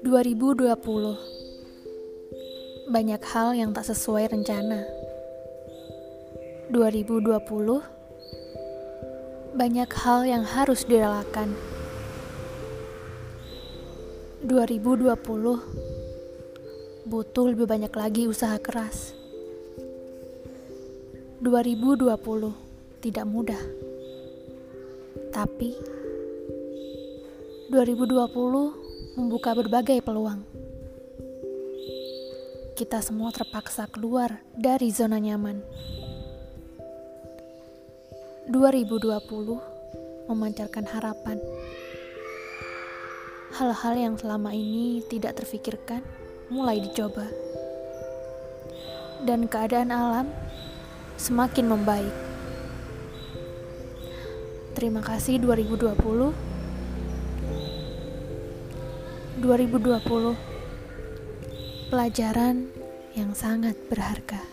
Dua ribu dua puluh banyak hal yang tak sesuai rencana. 2020 banyak hal yang harus direlakan. 2020 butuh lebih banyak lagi usaha keras. 2020 tidak mudah. Tapi 2020 membuka berbagai peluang kita semua terpaksa keluar dari zona nyaman. 2020 memancarkan harapan. Hal-hal yang selama ini tidak terfikirkan mulai dicoba. Dan keadaan alam semakin membaik. Terima kasih 2020. 2020 pelajaran yang sangat berharga.